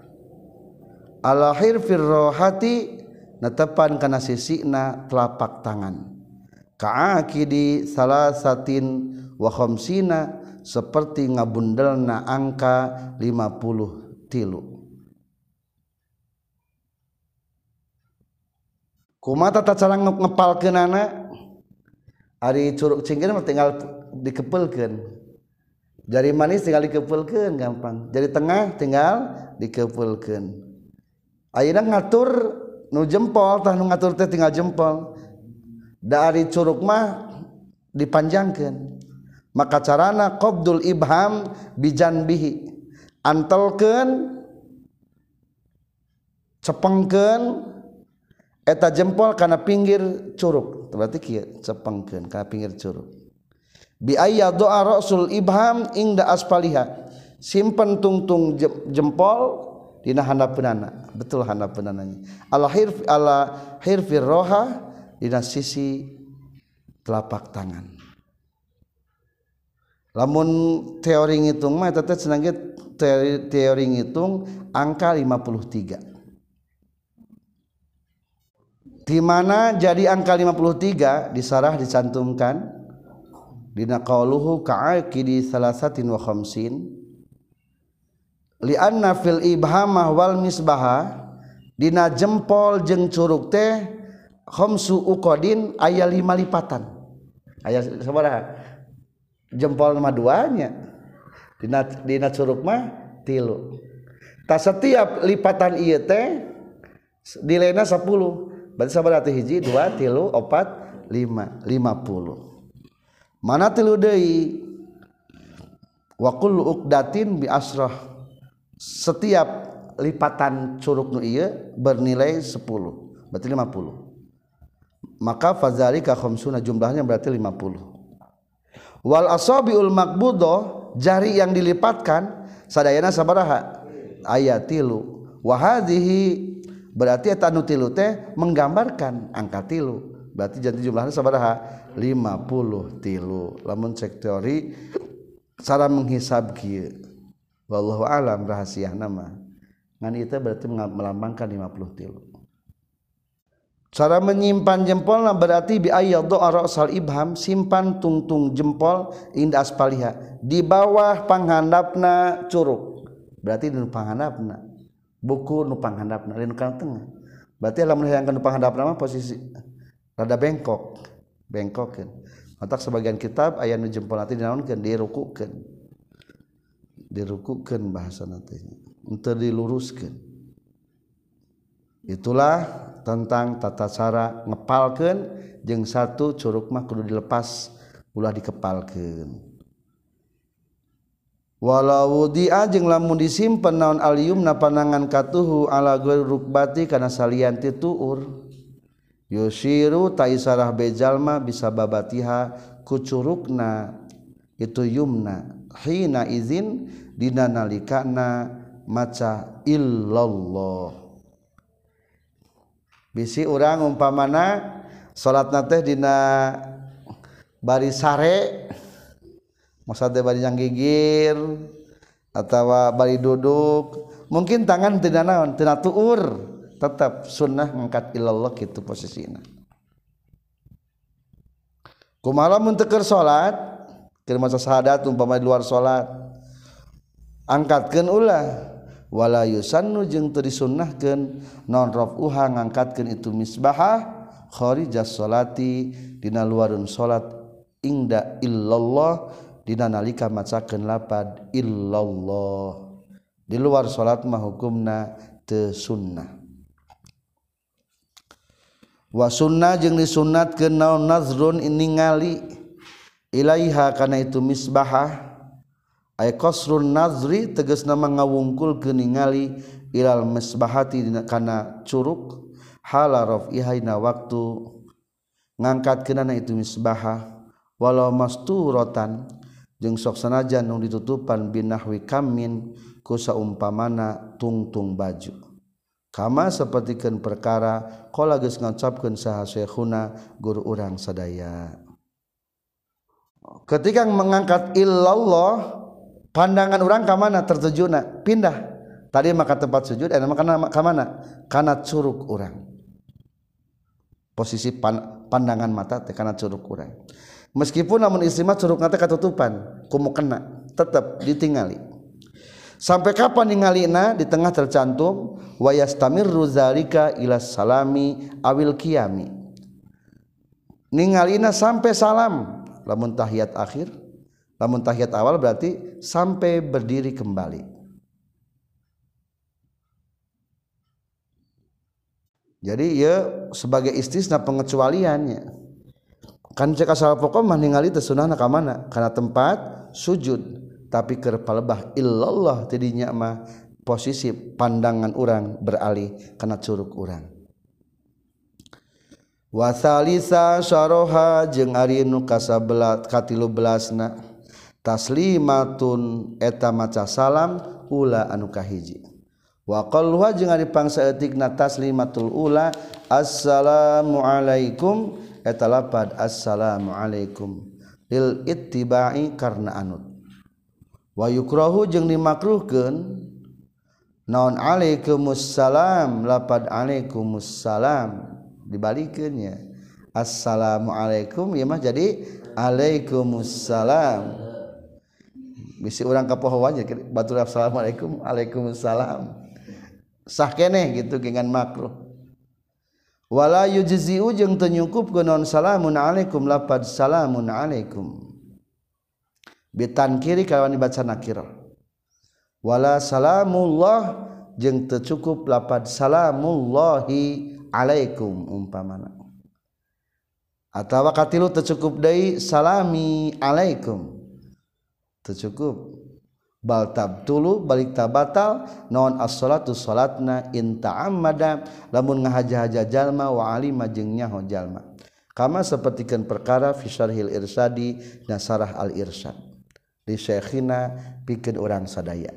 Alahir firrohati netepan kana sisikna telapak tangan. Kaakidi salasatin wa khamsina seperti ngabundelna angka 50 tilu. Kumata tata cara ngepalkeun anak ari curug cingkir tinggal dikepelkeun jari manis tinggal dikepelkeun gampang. Jari tengah tinggal dikepelkeun ayeuna ngatur nu jempol tah nu ngatur teh tinggal jempol. Dari curug mah dipanjangkan maka carana qobdul ibham bijan bihi antelken cepengken eta jempol karena pinggir curug. Berarti kia cepengken karena pinggir curug. Biaya doa rasul ibham ingda aspaliha. Simpen tungtung jempol dina handapeunana betul handapeunananya ala hirf ala hirfir roha dina sisi telapak tangan. lamun teori ngitung mah eta senang teori, teori ngitung angka 53 di mana jadi angka 53 disarah dicantumkan. Dina qauluhu ka'aqidi salasatin wa khamsin. Lianna fil ibhamah wal misbaha dina jempol jeung curug teh khamsu uqadin aya lima lipatan. Aya sabaraha jempol nama duanya. Dina dina curug mah tilu. Tak setiap lipatan ieu teh dilena 10 berarti sabar hiji dua tilu opat lima lima puluh. Mana tilu deui? Wa kullu uqdatin bi asrah. Setiap lipatan curug nu ieu bernilai 10 berarti 50 maka fazalika khamsuna jumlahnya berarti 50 wal asabiul maqbudo jari yang dilipatkan sadayana sabaraha? Ayat tilu. Wahadihi berarti eta nu tilu teh menggambarkan angka tilu. Berarti janti jumlahnya sabaraha? 50 tilu. Lamun cek teori cara menghisab kieu. Wallahu alam rahasia nama ngan itu berarti melambangkan 50 tilu. cara menyimpan jempolna berarti bi ayyadhu arasal ibham simpan tungtung jempol inda aspaliha. Di bawah panghandapna curug. Berarti di panghandapna. Buku nu panghandapna di tengah. Berarti lamun hayangkeun nu panghandapna mah posisi rada bengkok. Bengkokkeun matak sebagian kitab aya nu jempol nanti dinaonkeun dirukukeun. Dirukukeun bahasa nanti untuk diluruskan itulah tentang tata cara ngepalkan jeung satu curug mah kudu dilepas ulah dikepalkan walau wudia lamun disimpen naon alium na panangan katuhu ala rukbati kana salian tuur. Yushiru taisarah bejalma bisa babatiha kucurukna itu yumna hina izin dina nalikana maca illallah. bisi orang umpamana salat na teh dina bari sare maksud bari gigir atau bari duduk. Mungkin tangan tidak naon tidak tuur tetap sunnah mengangkat ilallah gitu posisinya kumaha mun teker salat keur masa syahadat umpama di luar salat angkatkeun ulah. wala yusannu jeung teu disunnahkeun non rafuha ngangkatkeun itu misbahah? Kharijas salati dina luarun salat ingda illallah dina nalika macakeun lapad illallah. Di luar salat mah hukumna teu sunnah. Wa sunnah jeung disunnatkeun naon nazrun ningali ilaiha kana itu misbahah? ay qasrun nazri tegas nama ngawungkul keningali ilal mesbahati kana curug. Hala rafihaina waktu ngangkat kenana itu misbahah. Walau masturotan jeung sok sanajan nu ditutupan binahwi kamin ku umpamana tungtung baju. Kama sapertikeun perkara qala geus ngancapkeun saha syekhuna guru urang sadaya. Ketika mengangkat illallah pandangan orang ke mana? Tertujuna pindah. Tadi maka tempat sujud eh maka ke mana? Karena curug orang. Posisi pan, pandangan mata teh karena curug orang. Meskipun namun istimewa curug nanti ketutupan kumu kena tetap ditingali sampai kapan ningalina di tengah tercantum wayastamir ruzalika ila salami awil kiami ningalina sampai salam lamun tahiyat akhir lamun tahiyat awal berarti sampai berdiri kembali. Jadi ya sebagai istisna pengecualiannya. Kan cek asal pokok mah ningali teu sunahna ka mana kana tempat sujud. Tapi keur palebah illallah tidinya mah posisi pandangan orang beralih karena curug orang wasalisa syaroha jeung ari nu kasabelat katilu belasna taslimatun eta maca salam ula anu kahiji. Wa waqalha jeung ari pangsaeutikna taslimatul ula assalamu alaikum. Eta lapad assalamualaikum lil ittibai karna anut. Wa yukrahu jeung dimakruhkeun naon alaikumussalam? Lapad alaikumussalam. Dibalikeunnya assalamu alaikum. Ieu mah jadi alaikumussalam. Bisi orang kapohowannya batur assalamualaikum waalaikumsalam. Sah keneh gitu dengan makruh. Wala yujzi'u jeung teu nyukupkeun non salamun alaikum lapad salamun alaikum. Bitan kiri kawan dibaca nakirah wala salamullah jeung teu cukup lapad salamullahi alaikum umpamana. Atawa katilu teu cukup deui salami alaikum tercukup. Baltab tulu balik tak batal non as-salatu salatna in ta'ammada. Lamun ngahaja-haja jalma wa alima jeung nyaho jalma. Kama sapertikeun perkara fi syarhil irsadi dan sarah al irsyad di syekhina pikeun urang sadaya.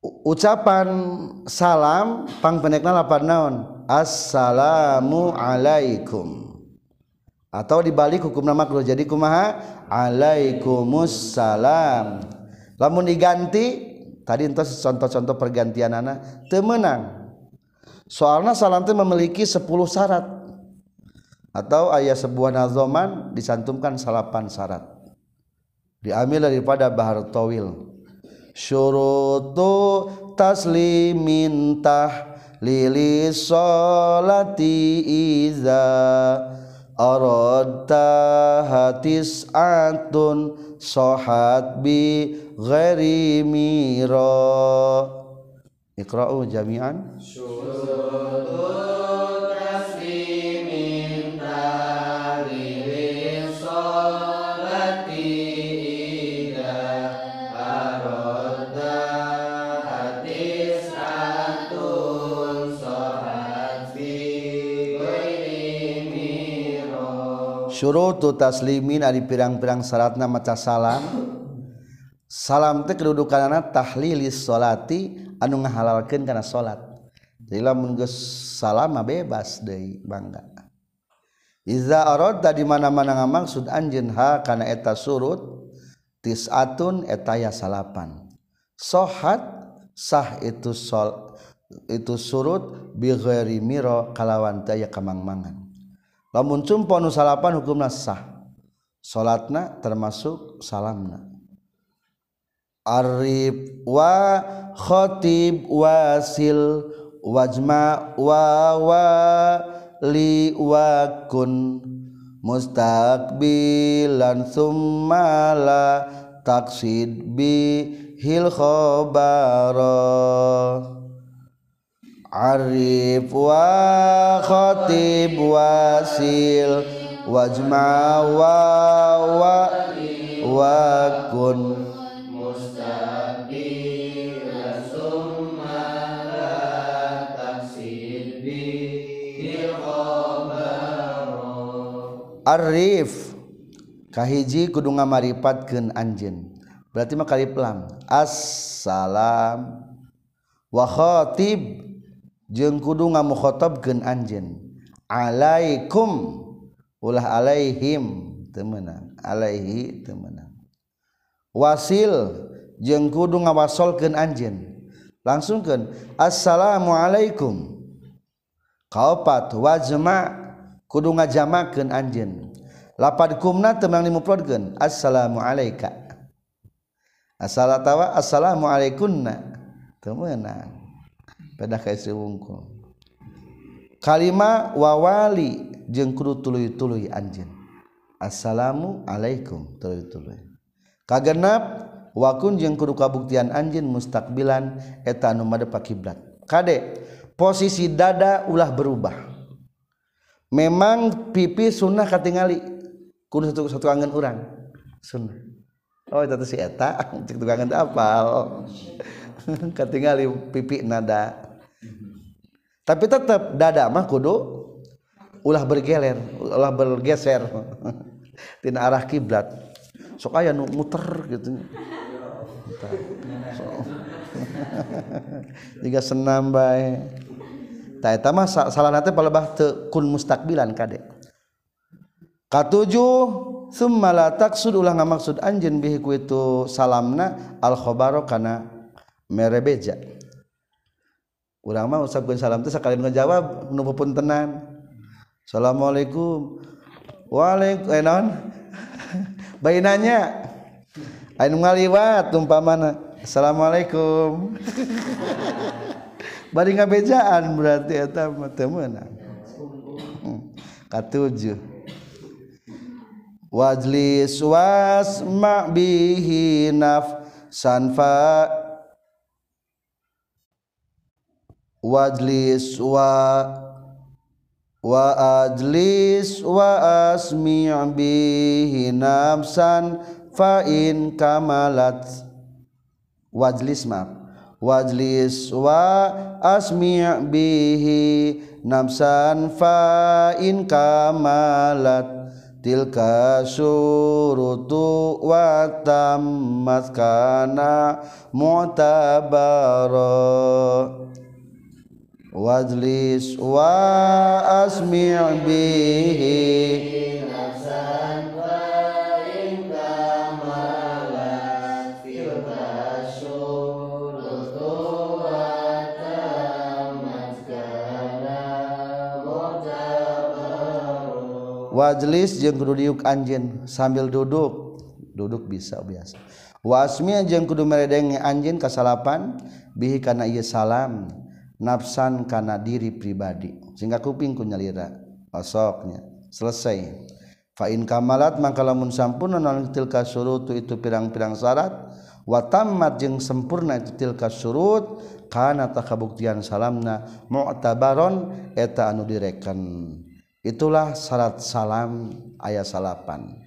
Ucapan salam pangpenekna lapan naon? Assalamu alaikum atau dibalik hukum nama makruh jadi kumaha? Alaikumussalam. Lamun diganti tadi itu contoh-contoh pergantian anak temenang soalnya salam itu memiliki 10 syarat. Atau ayat sebuah nazoman disantumkan salapan syarat. Diambil daripada bahar tawil. Syurutu taslimin tah lilis solati iza aradta hatis atun sohat bi ghairi miro ikra'u jami'an Syukur. syurutu taslimin ari pirang-pirang syaratna maca salam. Salam teh kedudukanana tahlilis salati anu ngahalalkeun kana salat. Jadi lamun geus salam mah bebas deui bangga. Iza arad di mana-mana ngamaksud anjeun ha kana eta surut tisatun eta ya salapan. Sohat sah itu sol itu surut bi ghairi miro kalawan daya kamangmangan. lamun sumpah nu salapan hukumna sah. Salatna termasuk salamna. Arif wa khatib wasil wajma wa wa li wa kun. Mustaqbilan thumma la taksid bi hil khabara. Arif wa khatib wasil wajma wa wa wa kun. Arif kahiji kudu ngamaripatkeun anjeun. Berarti mah kaliplam assalam wa khatib jeng kudu ngamukhotabkeun anjeun. Alaikum ulah alaihim temenang alaihi temenang wasil jeng kudu ngawasolkeun anjeun. Langsungkeun assalamualaikum kaopat wajma kudu ngajamakeun anjeun. Lapad kumna temang dimuprodkeun assalamualaika asal tawa assalamualaikunna temenang pada ka istri wungkul kalima wawali jeung kudu tuluy-tuluy anjeun. Assalamu alaikum tuluy-tuluy. Kagenap wakun jeung kudu kabuktian anjeun mustaqbilan eta anu madep kiblat. Kade posisi dada ulah berubah. Memang pipi sunnah katingali. Kudu satu satu angan orang sunnah. Oh itu si eta. Cek tukang apal. Katingali pipi nada. Tapi tetap dada mah kudu ulah bergeler ulah bergeser. Tina arah kiblat. Sok aya nu muter gitu. So. jika senam bae. Salah kun mustakbilan kadek katujuh semmala tak sudah nggak maksud anj biku itu salamna alkhobar karena merebeja ulama usapkan salam itu sekali ngejawab nupupun tenan. Assalamualaikum. Waalaikum eh non Bainanya Ain ngaliwat umpamana. Assalamualaikum. Bari ngabejaan berarti eta teu meunang. Hmm, katujuh. Wajlis wasma bihi naf sanfa wajlis wa wa ajlis wa asmi' bihi nafsan fa in kamalat. Wajlis ma wajlis wa asmi' bihi nafsan fa in kamalat. Tilka syurutu wa tammat kana mu'tabara wajlis wa asmi' bihi wajelis jeung kudu diuk anjeun sambil duduk. Duduk bisa biasa. Wasmi jeung kudu meredenge anjeun kasalapan bihi kana ieu salam nafsan karena diri pribadi. Sehingga kupingku nyalira. Osoknya. Selesai. Fa in kamalat maka lamun sampurna non tilka surutu itu pirang-pirang syarat watamat jeung sempurna itu tilka surut kana ta kabuktian salamna mu'tabaron eta anu direken. Itulah syarat salam ayat salapan.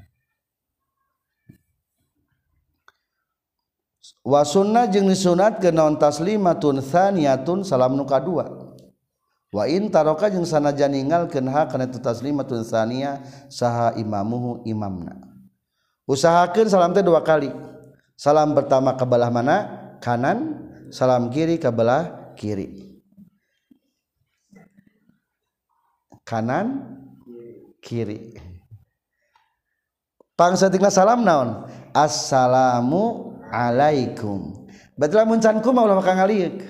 Wa sunnah jeung disunat ke naon taslimatun tsaniyatun salam nu kadua. Wa in taraka jeung sanajan ninggalkeun ha kana itu taslimatun tsaniyah saha imamuhu imamna. Usahakeun salam teh dua kali. Salam pertama ke belah mana? Kanan. Salam kiri ke belah kiri. Kanan kiri. Pangsa tinggal salam naon? Assalamu alaikum. Batelah muncanku mau lama kang ngaliuk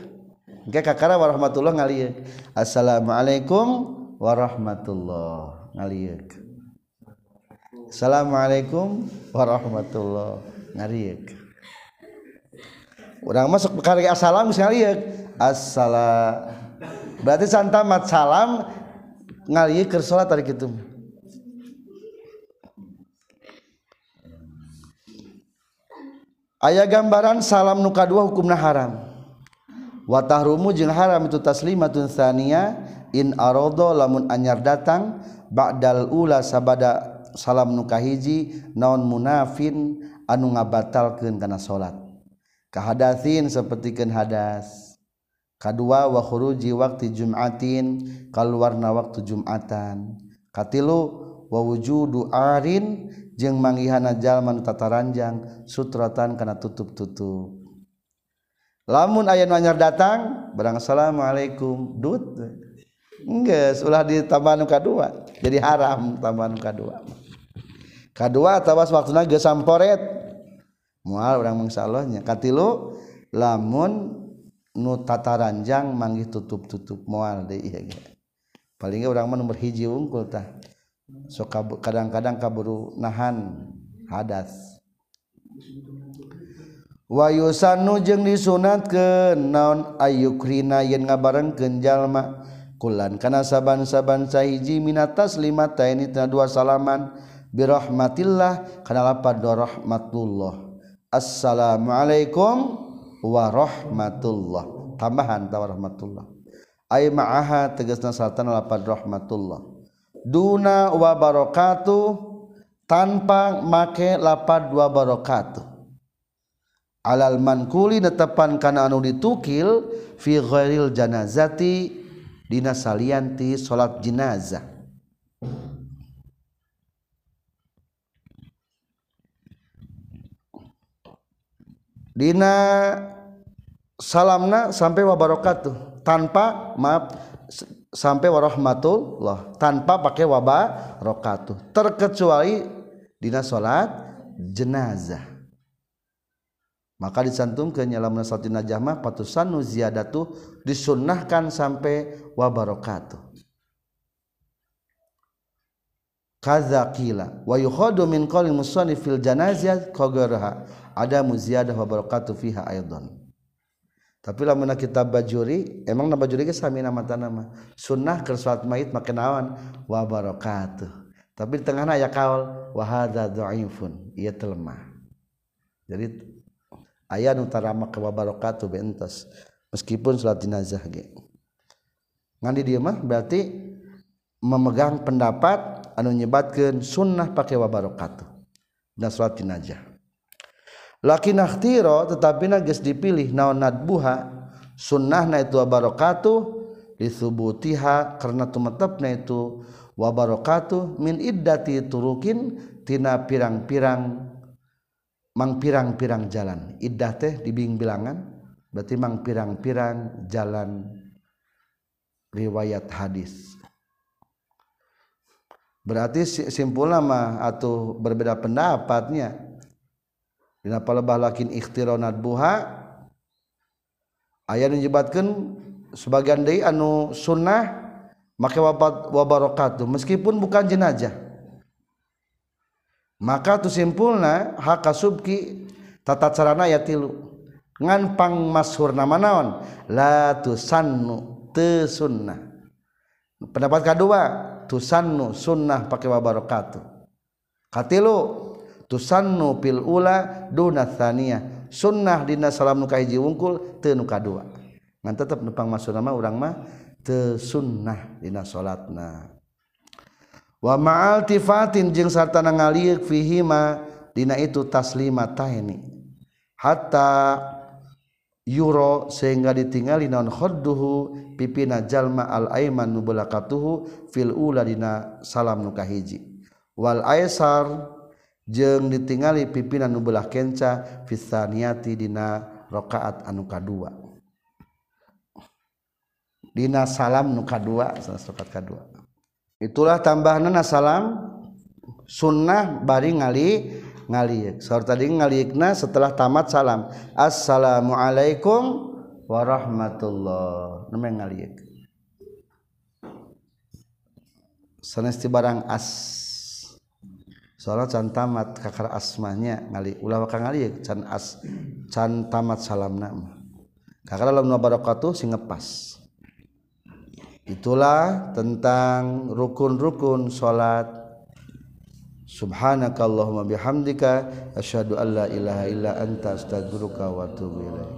Gak kakara warahmatullah ngaliuk Assalamualaikum warahmatullah ngaliuk Assalamualaikum warahmatullah ngaliuk Orang masuk kari assalam ngaliuk Assalam. Berarti santamat salam ngaliuk kersolat tadi gitu ayah gambaran salam nuka dua hukumna haram. Watahrumu jeung haram itu taslimatun thania in arodo lamun anyar datang ba'dal ula sabada salam nuka hiji naon munafin anu ngabatalkeun kana salat kahadatsin sapertikeun hadas. Kadua wa khuruji waqti jum'atin kaluarna waktu jum'atan. Katilu wa wujudu arin jeung manggihana jalma nu tataranjang sutratan kana tutup-tutup. Lamun aya nu anyar datang barang assalamualaikum dut. Geus ulah ditambah nu kadua. Jadi haram tambah nu kadua. Kadua tawas waktuna geus samporet. Moal urang mangsa katilu lamun nu tataranjang manggih tutup-tutup moal deui paling urang mah nomor hiji unggul tah. so kadang-kadang kaburu nahan hadas. Wayusanu jeung disunat ke naon ayukrina yen ngabareng jalma. Kulan kana saban-saban sahiji minatas lima taini tina dua salaman birahmatillah kana lapad rahmatullah. Assalamualaikum warahmatullah. Tambahan tawarahmatullah ay ma'aha tegasna salatan lapad rahmatullah. Duna wa barakatuh tanpa make lapad dua barakatuh. Alal mankuli netepan kana anu ditukil fi ghairil janazati dina salianti salat jenazah. Dina salamna sampai wabarakatuh tanpa maaf sampai warahmatullah tanpa pakai wabarakatuh terkecuali dina salat jenazah. Maka disantumkan nyalam nasati najamah patusan ziyadatu disunnahkan sampai wabarakatuh kaza qila wa yukhadu min qawli musannif fil janazah qagaraha ada muziyadah wa barakatuh fiha aidan tapi lamun kita bajuri emang na bajuri ge sami nama tanama sunnah keur salat mayit make naon? Wa barakatuh. Tapi di tengahna aya kaul wa hadza dhaifun. Ieu teu lemah. Jadi aya nu tarama ke wa barakatuh bentos meskipun salat jenazah ge. Ngandi dieu mah berarti memegang pendapat anu nyebatkeun sunnah pakai wa barakatuh. Dan salat jenazah. Laki nahtiro tetapi nages dipilih naon nadbuha sunnah na itu wabarakatuh disubutiha karena tumetepna itu wabarakatuh min iddati turukin tina pirang-pirang mang pirang-pirang jalan. Iddah teh dibing bilangan berarti mang pirang-pirang jalan riwayat hadis. Berarti simpul mah atau berbeda pendapatnya dina palebah lakin ikhtironat buha aya nu nyebatkeun sebagian deui anu sunnah make wabat wabarakatuh. Meskipun bukan jenazah. Maka tu simpulna hak subki tata carana ya tilu. Ngan pang masyhur nama naon la tusannu te sunnah. Pendapat kedua tusannu sunnah pakai wabarakatuh. Katilu tusannu fil ula duna tsaniyah sunnah dina salam nu kahiji wungkul teu nu kadua. Ngan tetep nu pangmaksudna mah urang mah teu sunnah dina salatna wa ma'al tifatin jeung sarta ngaliuk fihi ma dina itu taslima tahni. Hatta yuro sehingga ditingali naon khadduhu pipina jalma al aiman nu fil ula dina salam nu kahiji. Wal aisar jeng ditingali pimpinan nubelah kenca fisaniati dina rakaat anu kadua. Dina salam nu kadua rakaat kadua. Itulah tambahanna salam sunnah bari ngali ngaliek. Saur tadi ngaliekna setelah tamat salam. Assalamualaikum warahmatullah. Nama ngaliek. Sanesti barang as. soalnya can tamat kakar asmahnya ngali ulah kang ngali can as can tamat salamna kakar lamun barakatuh sing ngepas. Itulah tentang rukun-rukun salat subhanakallahumma bihamdika asyhadu alla ilaha illa anta astaghfiruka wa atubu ilaik.